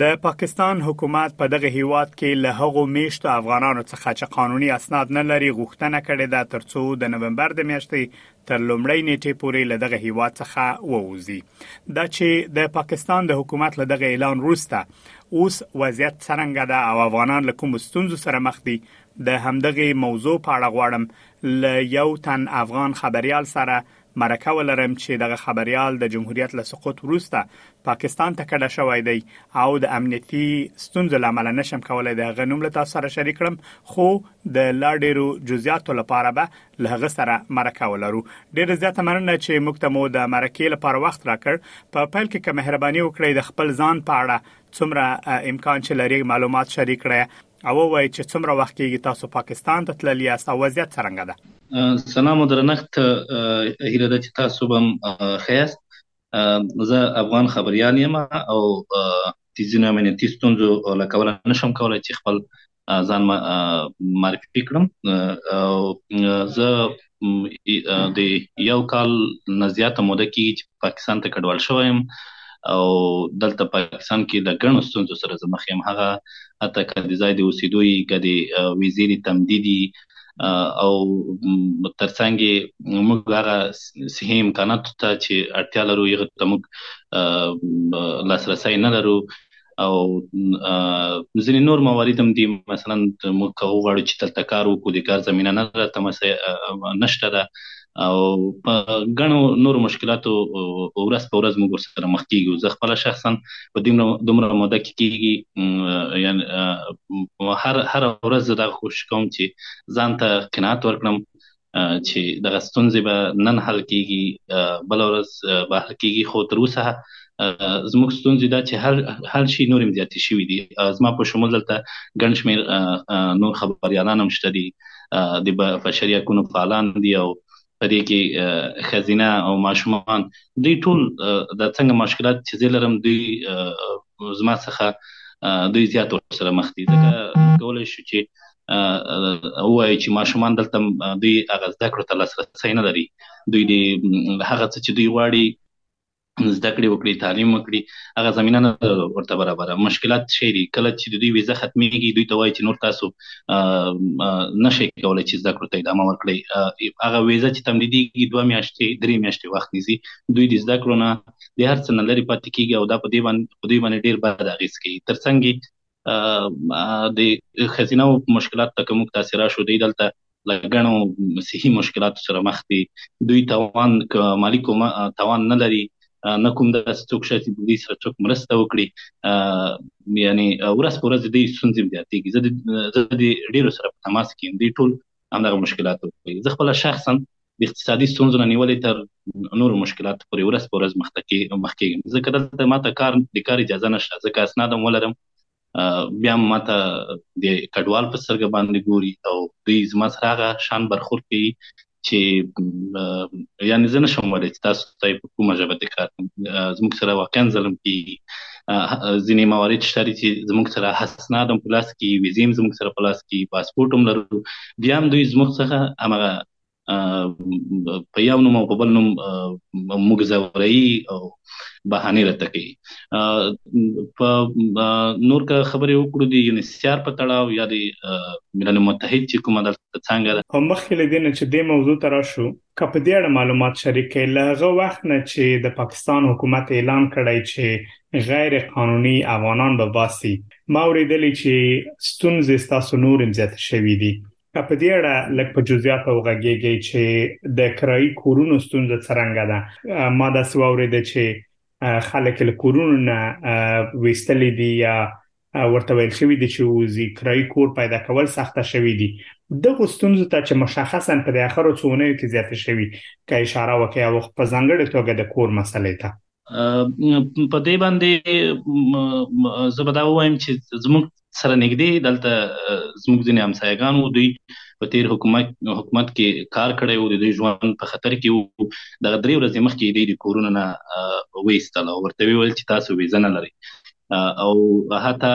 د پاکستان حکومت په دغه هیواد کې له هغو میشتو افغانانو څخه چې قانوني اسناد نه لري غوښتنه کړې ده ترڅو د نومبر د میاشتې تر لومړۍ نیټې پورې له دغه هیواد څخه ووزي دا چې د پاکستان د حکومت له دغه اعلان وروسته اوس وضعیت څنګه ده او افغانان له کوم ستونزو سره مخ دي د همدغه موضوع په اړه غواړم ل یو تن افغان خبريال سره مرکه ولرم چې دغه خبریال د جمهوریت له سقوط وروسته پاکستان ته کډه شوی دی او د امنیتي ستونزو لامل نشم کولای د هغه نوم له تاسو سره شریک کړم خو د لا ډیرو جزئیاتو لپاره به له هغه سره مرکه ولرو ډیر زیاته مننه چې موږ ته مو د مرکې لپاره وخت راکړ په پیل کې که مهرباني وکړئ د خپل ځان په اړه څومره امکان چې لري معلومات شریک کړئ او وایي چې څومره وخت کېږي تاسو پاکستان ته تللی یاست او وضعیت څنګه ده سلام او درنښت هیله ده چې تاسو به هم ښه یاست زه افغان خبریال یم او د ځینو امنیتي ستونزو له کبله نشم کولی چې خپل ځان معرفي کړم او زه د یو کال نه زیاته موده کېږي چې پاکستان ته کډوال شوی یم او دلته پاکستان کې له ګڼو ستونزو سره زه مخ یم هغه حتی که د ځای د اوسېدو وي که د ویزې د تمدید وي او تر څنګ یې موږ هغه صحي امکاناتو ته چې اړتیا لرو هغه ته موږ لاسرسی نه لرو او ځینې نور موارد هم دي مثلا موږ که وغواړو چې دلته کار وکړو د کار زمینه نه ده نشته ده. او په غنو نور مشکلاتو ورځ په ورځ موږ سره مخ کیږو زه خپل شخصا په دې دومره مده کې کیږي یعنی هر هر ورځ دا کوشش کوم چې ځان ته قناعت ورکړم چې دغه ستونزې به نن حل کیږي بل ورځ به حل کیږي خو تر اوسه زموږ ستونزې دا چې هر هر شي نور هم زیاتې شوې دي زما په شمول دلته ګڼ شمېر نور خبریالان هم شته دي د بشري حقوقو فعالان دي او په دې کې خزینه او ماشومان دوی ټول د څنګه مشکلات چې زه لرم دوی زما څخه دوی زیات سره مخ دي ځکه کولای شو چې وایي چې ماشومان دلته دوی هغه زده کړو ته لاسرسی نه لري دوی د هغه څه چې دوی غواړي زده کړې وکړي تعلیم وکړي هغه زمينه نه ورته برابره مشکلات شي دي کله چې د دوی ویزه ختميږي دوی ته وایي چې نور تاسو نشي کولای چې زده کړو ته ادامه ورکړي هغه ویزه چې تمدیديږي دوه میاشتې درې میاشتې وخت نیسي دوی د زده کړو نه د هر څه نه لري پاتې کیږي او دا په دې باندې په دوی باندې ډیر بد اغیز کوي ترڅنګ د خزینه او مشکلات ته کوم تاثیر شو دی دلته لګنو صحي مشکلات سره مخ دي دوی توان مالی کوم توان نه لري نه کوم د څوک شي چې دوی سره څوک مرسته وکړي یعنی ورځ پر ورځ دې ستونزې زیاتېږي زه د ډیرو سره په تماس کې دي ټول همدغه مشکلات وکړي زه خپل شخصا د اقتصادي ستونزو نه نیولې تر نورو مشکلاتو پورې ورځ په ورځ مخته کې مخ کېږم ځکه دلته ماته کار د کار اجازه نشته ځکه اسناد هم ولرم بیا ماته د کډوال په سترګه باندې ګوري او دوی زما سره هغه شان برخورد کوي چې یعنې زه نشم ولی چې تاسو ته په کومه ژبه د کار زموږ سره واقعا ظلم کېږي ځینې موارد شته چې زموږ سره حسناد هم په لاس کې ویزې هم زموږ سره په لاس کې پاسپورټ هم لرو بیا هم دوی زموږ څخه همغه په یو نوم او په بل نوم موږ زوري او بهانه راته کوي په نور که خبرې وکړو د یونیسیار په تړاو یا د ملل متحد چې کومه د څنګه ده په مخکې لدینه چې د موضوع تر شو که په دې اړه معلومات شریک کړئ له هغه وخت نه چې د پاکستان حکومت اعلان کړی چې غیر قانوني افغانان به باسي ما اوریدلی چې ستونزې ستاسو نور هم زیاتې شوې دي که په دې اړه لږ په جزئیاتو وغږیږئ چې د کرایي کورونو ستونزه څنګه ده ما دا څه وریده چې خلک له کورونو نه وستل دي یا ورته ویل شوې دي چې وزي کرایي کور پیدا کول سخته شوې دي د غستونزو ته چې مشخصا په اخرو څونیو کې زیات شوی کې اشاره وکړي او په ځنګړې توګه د کور مسلې ته په دې باندې زه به دا ووایم چې زموږ سره نږدې دلته زموږ ځینې همسایګان وو دوی په تیر حکومت حکومت کې کار کړی وو د دوی ژوند په خطر کې وو دغه درې ورځې مخکې دوی د کورونو نه ویستل او ورته ویل چې تاسو ویزه نه لرئ او حتی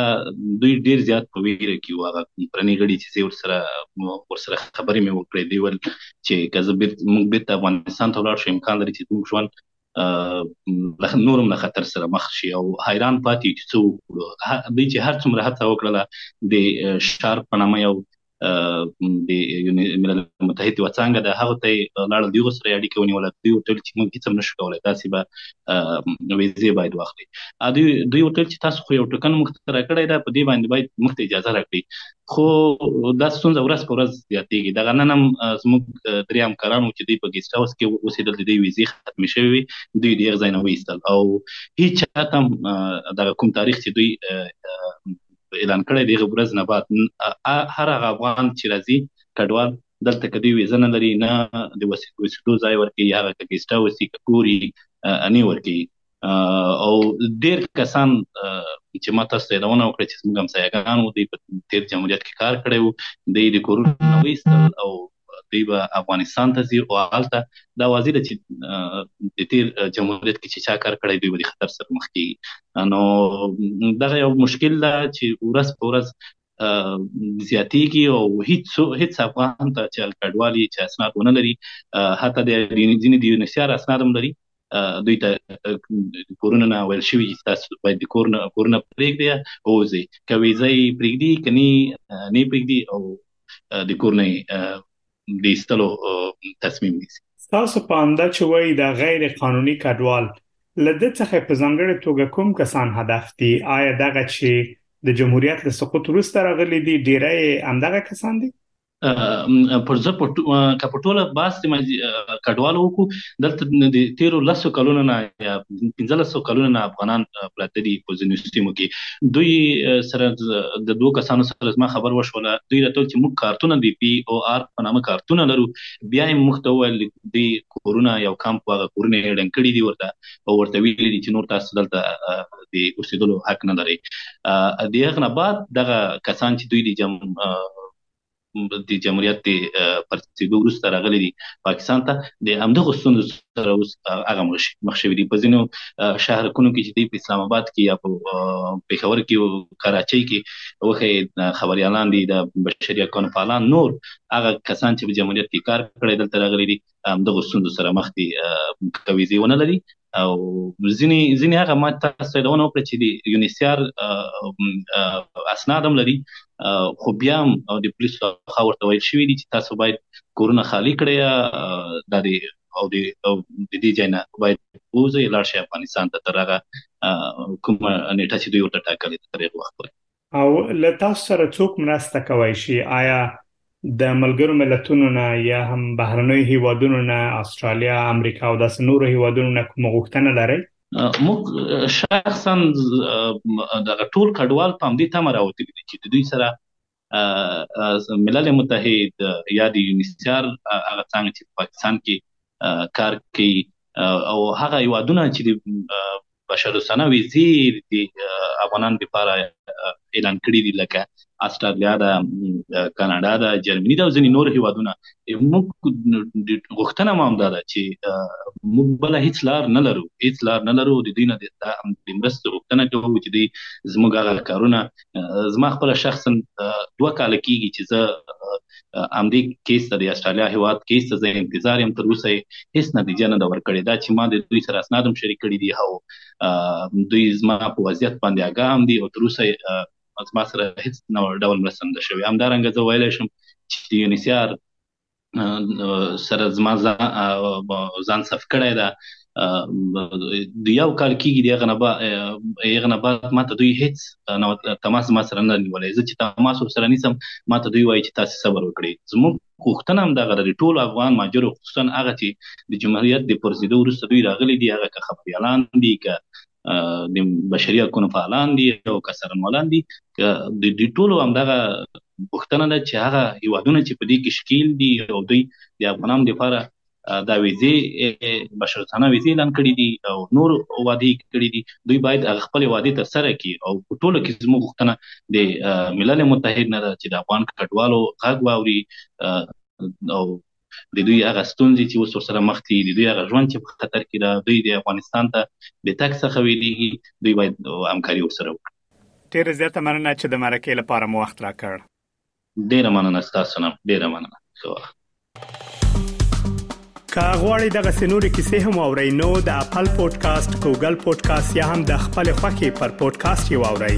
دوی ډیر زیات په ویره کې وو هغه پرنی غړي چې ورسره ورسره خبرې مې وکړې دی ول چې که زه بیرته افغانستان ته ولاړ شم امکان لري چې زموږ ژوند نورم له خطر سره مخ شي او حیران پاتې چې څه وکړو دوی چې هر څومره هڅه وکړله د شار په نامه یو د ملل متحد یو څنګه د هغه ته لاړ دی سره اړیکه ونیول دوی وتل چې موږ هیڅ نشو کولای تاسو به ویزه باید واخلي دوی دوی وتل چې تاسو خو یو ټکن مختره کړی دا په دې باندې باید مخته اجازه راکړي خو دا ستونزه ورځ په ورځ زیاتېږي دغه نن هم زموږ درې همکاران وو چې دوی په ګیسټ هاوس کې اوسېدل د دوی ویزې ختمې شوې وې دوی د هغه ځای نه وایستل او هیڅ چا ته هم دغه کوم تاریخ چې دوی اعلان کړی دی هغه ورځ نه بعد هر هغه افغان چې راځي کډوال دلته که دوی ویزه نه لري نه د اوسېدو ځای ورکوي هغه که ګیسټ هاوس وي که کور وي نه ورکوي او ډیر کسان چې ما تاسو ته یادونه وکړه چې زموږ همسایګان وو دوی په تیر جمهوریت کې کار کړی وو دوی د کورونو نه ویستل او دوی به افغانستان ته ځي او هلته دا واضح ده چې د تیر جمهوریت کې چې چا کار کړی دوی به د خطر سره مخ کیږي نو دغه یو مشکل ده چې ورځ په ورځ زیاتیږي او هیڅ هیڅ افغان ته چې کډوالي چې اسناد ونه لري حتی د ځینې د یونیسیار اسناد هم لري دوی ته کورونه نه ویل شوي چې تاسو باید د کورونه کورونه پرېږدي او ځي که ویزه یې پرېږدي که نه نه پرېږدي او د کورونه د ایستلو تصمیم نیسي تاسو په انده چې وایي دا غیر قانوني کډوال لده څخه په ځانګړې توګه کوم کسان هدف دي آیا دغه چې د جمهوریت له سقوط وروسته راغلي دي ډیری یې همدغه کسان دي پر زه که په ټوله باس کې مې کډوال وکړو دلته د تیرو لسو کلونو نه یا پنځلسو کلونو نه افغانان پراته دي په ځینو سیمو کې دوی سره د دوه کسانو سره زما خبر وشوله دوی راته چې موږ کارتونه دی پی او آر په نامه کارتونه لرو بیا یې موږ ته وویل دوی کورونه یو کمپ هغه کورونه یې ړنګ کړي دي ورته او ورته ویلي دي چې نور تاسو دلته د اوسېدلو حق نه لرئ د هغه نه بعد دغه کسان چې دوی د جم د جمهوریت د پرڅېدو وروسته راغلي دي پاکستان ته د همدغه ستونزو سره اوس هغه مخ شوي دي په ځینو شهرکونو کې چې دی په اسلام آباد کې یا په پېښور کې کراچۍ کې وښه خبریالان دي د بشري حقونو پالان نور هغه کسان چې په جمهوریت کې کار کړی دلته راغلي دي دغه ستونزو سره مخ دي کویزې ونه لري او ځینې ځینې هغه ما تاسو ته ونه وکړه چې د یونیسیار اسناد هم لري خو بیا هم د پولیسو لخوا ورته ویل شوي دي چې تاسو باید کورونه خالی کړئ دا د او د دې ځای نه باید ووځئ لاړ شئ افغانستان ته تر هغه کومه نیټه چې دوی ورته ټاکلې تر هغه وخت پورې او له تاسو سره څوک مرسته کوي شي آیا د ملګرو ملتونو نه یا هم بهرنیو هیوادونو نه استرالیا امریکا او داسې نورو هیوادونو نه کوم غوښتنه لري موږ شخصا دغه ټول کډوال په همدې تمه راوتلي دي چې د دوی سره ملل متحد یا د یونیسیار هغه څنګه چې په پاکستان کې کار کوي او هغه هیوادونه چې د بشر السنه ویزې د افغانانو لپاره اعلان کړي دي لکه استرالیا ده کاناډا ده جرمني ده او ځینې نور هیوادونه موږ غوښتنه مو همدا ده چې موږ بله هیڅ لار نه لرو هیڅ لار نه لرو د دوی نه د مرستې غوښتنه کوو چې دوی زموږ هغه کارونه زما خپل شخصا دوه کال کیږي چې زه امدی کیس ته د استرالیا هیواد کیس ته زه انتظار یم تر اوسه هیڅ نتیجه نه ده ورکړې دا چې ما د دوی سره اسناد هم شریک کړي دي او دوی زما په وضعیت باندې آګاه هم دي او تر اوسه زما سره هیڅ ډول مرسته نه شوې همدارنګه زه ویلی شم چې د یونیسیار سره زما ځان صف کړی دا د یو کال کېږي د هغه نه بعد هغه نه بعد ما ته دوی هېڅ نو تماس ما سره نه نیولی زه چې تماس ورسره نیسم ما ته دوی وایي چې تاسو صبر وکړئ زموږ غوښتنه هم دغه ده د ټولو افغان مهاجرو خصوصا هغه چې د جمهوریت د پرځېدو وروسته دوی راغلي دي هغه که خبریالان دي که د بشري حقوقو فعالان دي او که څارنوالان دي د دوی ټولو همدغه پوښتنه ده چې هغه هیوادونه چې په دې کې ښکیل دي او دوی د افغانانو لپاره دا ویزې بشرتانه ویزې اعلان کړې دي او نور وعده کړې دي دوی باید هغه خپل وعده تر سره کړي او په ټولو کې زموږ غوښتنه د ملل متحد نه ده چې د افغان کډوالو غږ واوري او د دوی هغه ستونزې چې اوس ورسره مخ دي، د دوی هغه ژوند چې په خطر کې ده، دوی د افغانستان ته د تګ څخه وېرېږي، دوی باید همکاري ورسره وکړي. ډېره زیاته مننه چې د مرکې لپاره مو وخت راکړ. ډېره مننه ستاسو نه. ډېره مننه. ښه وخت. که غواړئ دغه سنوري کیسې هم او رینو د خپل پودکاسټ ګوګل پودکاسټ یا هم د خپل خاكي پر پودکاسټ یو اورئ